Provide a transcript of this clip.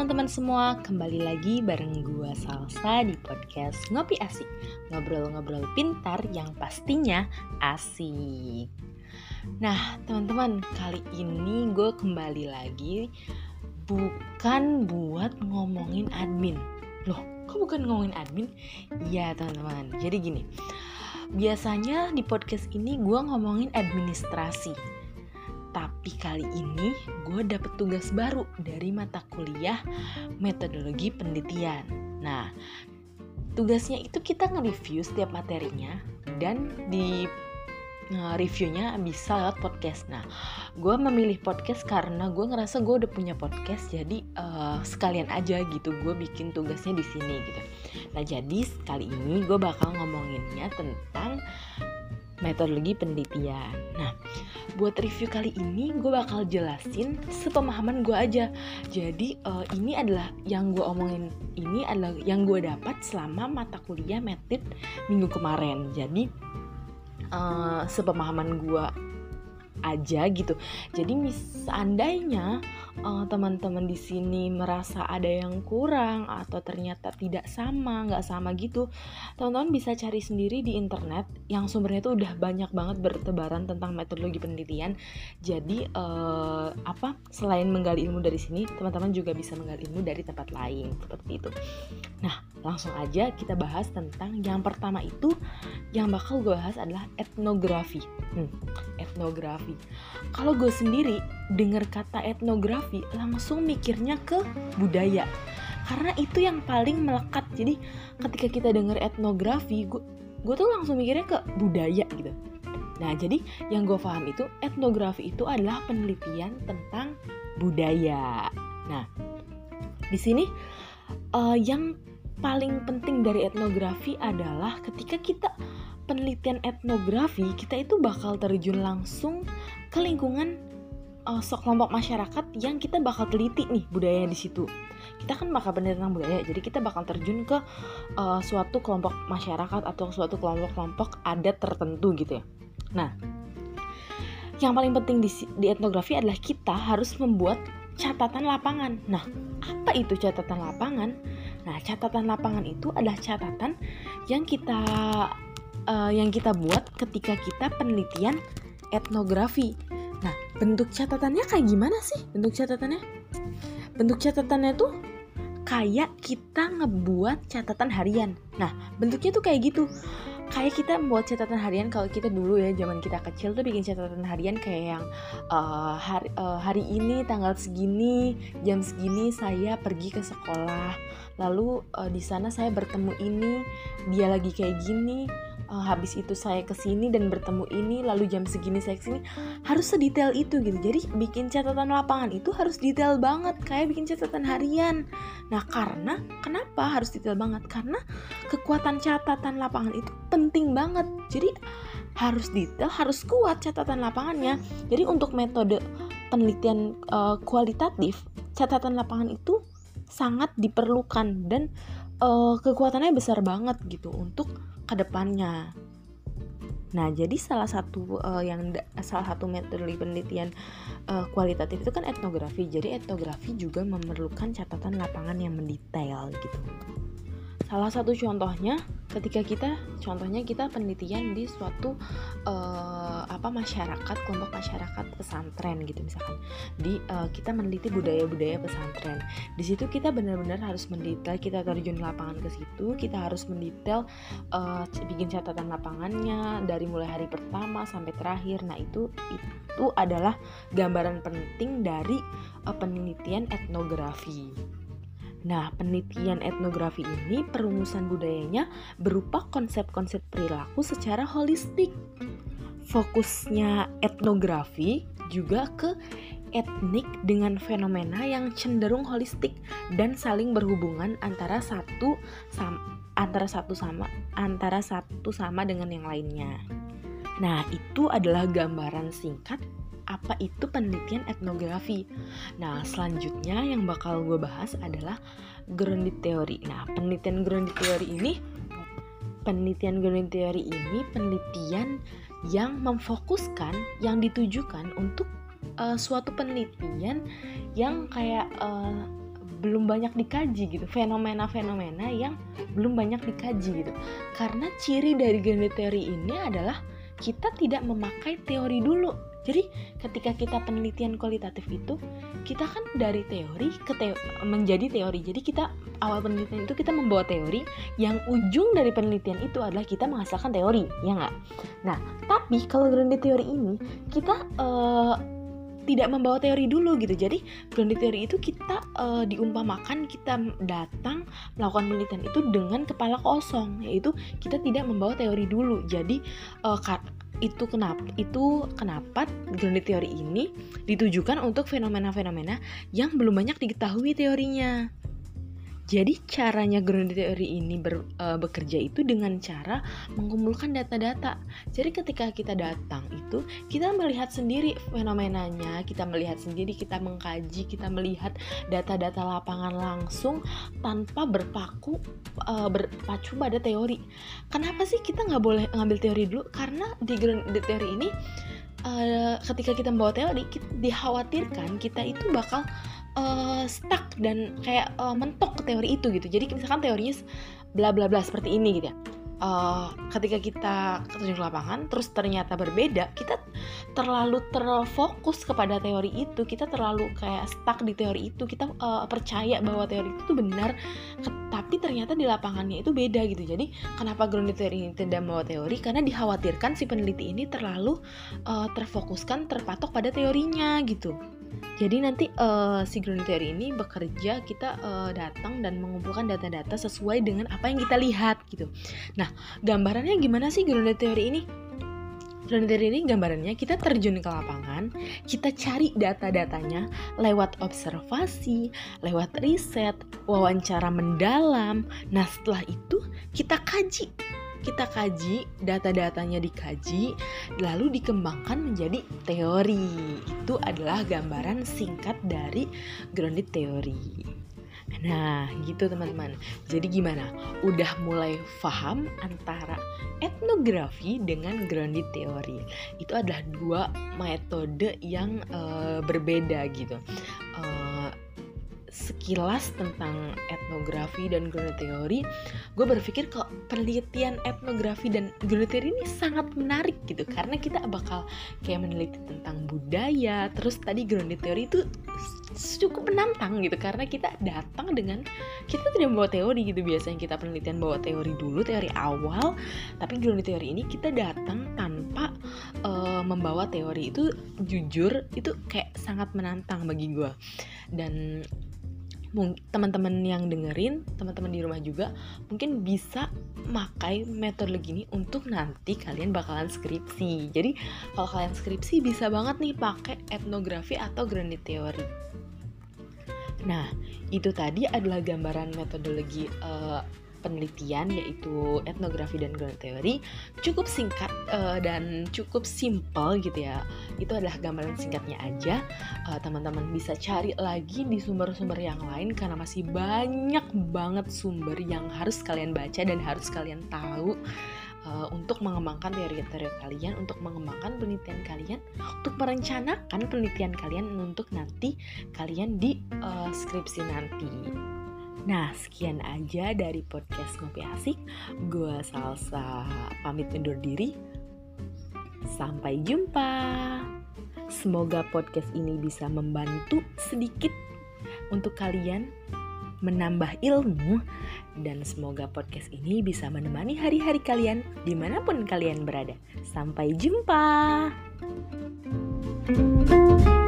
teman-teman semua, kembali lagi bareng gua Salsa di podcast Ngopi Asik. Ngobrol-ngobrol pintar yang pastinya asik. Nah teman-teman, kali ini gue kembali lagi Bukan buat ngomongin admin. Loh, kok bukan ngomongin admin? Iya teman-teman, jadi gini Biasanya di podcast ini gue ngomongin administrasi tapi kali ini gue dapet tugas baru dari mata kuliah metodologi penelitian. Nah, tugasnya itu kita nge-review setiap materinya dan di reviewnya bisa lewat podcast. Nah, gue memilih podcast karena gue ngerasa gue udah punya podcast, jadi uh, sekalian aja gitu gue bikin tugasnya di sini gitu. Nah, jadi kali ini gue bakal ngomonginnya tentang metodologi penelitian. Nah, buat review kali ini gue bakal jelasin sepemahaman gue aja. Jadi uh, ini adalah yang gue omongin ini adalah yang gue dapat selama mata kuliah metit minggu kemarin. Jadi uh, sepemahaman gue aja gitu. Jadi seandainya uh, teman-teman di sini merasa ada yang kurang atau ternyata tidak sama, nggak sama gitu, teman-teman bisa cari sendiri di internet yang sumbernya itu udah banyak banget bertebaran tentang metodologi penelitian. Jadi uh, apa? Selain menggali ilmu dari sini, teman-teman juga bisa menggali ilmu dari tempat lain seperti itu. Nah, langsung aja kita bahas tentang yang pertama itu yang bakal gue bahas adalah etnografi. Hmm, etnografi. Kalau gue sendiri dengar kata etnografi langsung mikirnya ke budaya. Karena itu yang paling melekat. Jadi ketika kita dengar etnografi, gue gue tuh langsung mikirnya ke budaya gitu. Nah, jadi yang gue paham itu etnografi itu adalah penelitian tentang budaya. Nah, di sini uh, yang paling penting dari etnografi adalah ketika kita penelitian etnografi, kita itu bakal terjun langsung ke lingkungan uh, kelompok masyarakat yang kita bakal teliti nih budaya di situ. Kita kan bakal penelitian budaya, jadi kita bakal terjun ke uh, suatu kelompok masyarakat atau suatu kelompok-kelompok adat tertentu gitu ya. Nah, yang paling penting di, di etnografi adalah kita harus membuat catatan lapangan. Nah, apa itu catatan lapangan? Nah, catatan lapangan itu adalah catatan yang kita uh, yang kita buat ketika kita penelitian etnografi. Nah, bentuk catatannya kayak gimana sih? Bentuk catatannya? Bentuk catatannya tuh kayak kita ngebuat catatan harian. Nah, bentuknya tuh kayak gitu kayak kita membuat catatan harian kalau kita dulu ya zaman kita kecil tuh bikin catatan harian kayak yang uh, hari uh, hari ini tanggal segini jam segini saya pergi ke sekolah lalu uh, di sana saya bertemu ini dia lagi kayak gini uh, habis itu saya ke sini dan bertemu ini lalu jam segini saya ke sini harus sedetail itu gitu. Jadi bikin catatan lapangan itu harus detail banget kayak bikin catatan harian. Nah karena kenapa harus detail banget? Karena kekuatan catatan lapangan itu penting banget. Jadi harus detail harus kuat catatan lapangannya. Jadi untuk metode penelitian uh, kualitatif catatan lapangan itu sangat diperlukan dan uh, kekuatannya besar banget gitu untuk ke depannya. Nah, jadi salah satu uh, yang salah satu metode penelitian uh, kualitatif itu kan etnografi. Jadi etnografi juga memerlukan catatan lapangan yang mendetail gitu. Salah satu contohnya ketika kita contohnya kita penelitian di suatu uh, apa masyarakat kelompok masyarakat pesantren gitu misalkan. Di uh, kita meneliti budaya-budaya pesantren. Di situ kita benar-benar harus mendetail kita terjun lapangan ke situ kita harus mendetail uh, bikin catatan lapangannya dari mulai hari pertama sampai terakhir. Nah itu itu adalah gambaran penting dari uh, penelitian etnografi Nah, penelitian etnografi ini perumusan budayanya berupa konsep-konsep perilaku secara holistik. Fokusnya etnografi juga ke etnik dengan fenomena yang cenderung holistik dan saling berhubungan antara satu sama, antara satu sama antara satu sama dengan yang lainnya. Nah, itu adalah gambaran singkat apa itu penelitian etnografi. Nah, selanjutnya yang bakal gue bahas adalah grounded theory. Nah, penelitian grounded theory ini penelitian grounded theory ini penelitian yang memfokuskan yang ditujukan untuk uh, suatu penelitian yang kayak uh, belum banyak dikaji gitu fenomena-fenomena yang belum banyak dikaji gitu karena ciri dari grounded theory ini adalah kita tidak memakai teori dulu jadi ketika kita penelitian kualitatif itu kita kan dari teori ke teo menjadi teori jadi kita awal penelitian itu kita membawa teori yang ujung dari penelitian itu adalah kita menghasilkan teori ya nggak nah tapi kalau grounded teori ini kita uh, tidak membawa teori dulu gitu. Jadi grounded teori itu kita uh, diumpamakan kita datang melakukan penelitian itu dengan kepala kosong, yaitu kita tidak membawa teori dulu. Jadi uh, itu kenapa itu kenapa grounded teori ini ditujukan untuk fenomena-fenomena yang belum banyak diketahui teorinya. Jadi caranya grounded theory ini ber, uh, bekerja itu dengan cara mengumpulkan data-data. Jadi ketika kita datang itu kita melihat sendiri fenomenanya, kita melihat sendiri, kita mengkaji, kita melihat data-data lapangan langsung tanpa berpaku uh, berpacu pada teori. Kenapa sih kita nggak boleh ngambil teori dulu? Karena di grounded theory ini uh, ketika kita membawa teori, kita, dikhawatirkan kita itu bakal uh, stuck dan kayak uh, mentok ke teori itu gitu. Jadi misalkan teorinya bla bla bla seperti ini gitu ya. Uh, ketika kita terjun ke lapangan terus ternyata berbeda kita terlalu terfokus kepada teori itu kita terlalu kayak stuck di teori itu kita uh, percaya bahwa teori itu tuh benar tapi ternyata di lapangannya itu beda gitu. Jadi kenapa grounded theory ini tidak membawa teori? Karena dikhawatirkan si peneliti ini terlalu uh, terfokuskan terpatok pada teorinya gitu jadi nanti uh, si grounded theory ini bekerja kita uh, datang dan mengumpulkan data-data sesuai dengan apa yang kita lihat gitu. Nah, gambarannya gimana sih grounded theory ini? Grounded theory ini gambarannya kita terjun ke lapangan, kita cari data-datanya lewat observasi, lewat riset, wawancara mendalam. Nah, setelah itu kita kaji kita kaji, data-datanya dikaji, lalu dikembangkan menjadi teori. Itu adalah gambaran singkat dari grounded theory. Nah, gitu teman-teman. Jadi gimana? Udah mulai paham antara etnografi dengan grounded theory. Itu adalah dua metode yang uh, berbeda gitu. Uh, sekilas tentang etnografi dan grounded theory, gue berpikir kalau penelitian etnografi dan grounded theory ini sangat menarik gitu. Karena kita bakal kayak meneliti tentang budaya, terus tadi grounded theory itu cukup menantang gitu. Karena kita datang dengan kita tidak membawa teori gitu. Biasanya kita penelitian bawa teori dulu teori awal. Tapi grounded theory ini kita datang tanpa uh, membawa teori itu jujur itu kayak sangat menantang bagi gue dan teman-teman yang dengerin, teman-teman di rumah juga mungkin bisa makai metode gini untuk nanti kalian bakalan skripsi. Jadi kalau kalian skripsi bisa banget nih pakai etnografi atau grounded theory. Nah, itu tadi adalah gambaran metodologi uh, penelitian yaitu etnografi dan ground theory cukup singkat uh, dan cukup simple gitu ya itu adalah gambaran singkatnya aja uh, teman-teman bisa cari lagi di sumber-sumber yang lain karena masih banyak banget sumber yang harus kalian baca dan harus kalian tahu uh, untuk mengembangkan teori-teori kalian, untuk mengembangkan penelitian kalian, untuk merencanakan penelitian kalian untuk nanti kalian di uh, skripsi nanti. Nah, sekian aja dari podcast Ngopi Asik. Gue Salsa pamit undur diri. Sampai jumpa. Semoga podcast ini bisa membantu sedikit untuk kalian menambah ilmu dan semoga podcast ini bisa menemani hari-hari kalian di mana pun kalian berada. Sampai jumpa. thank you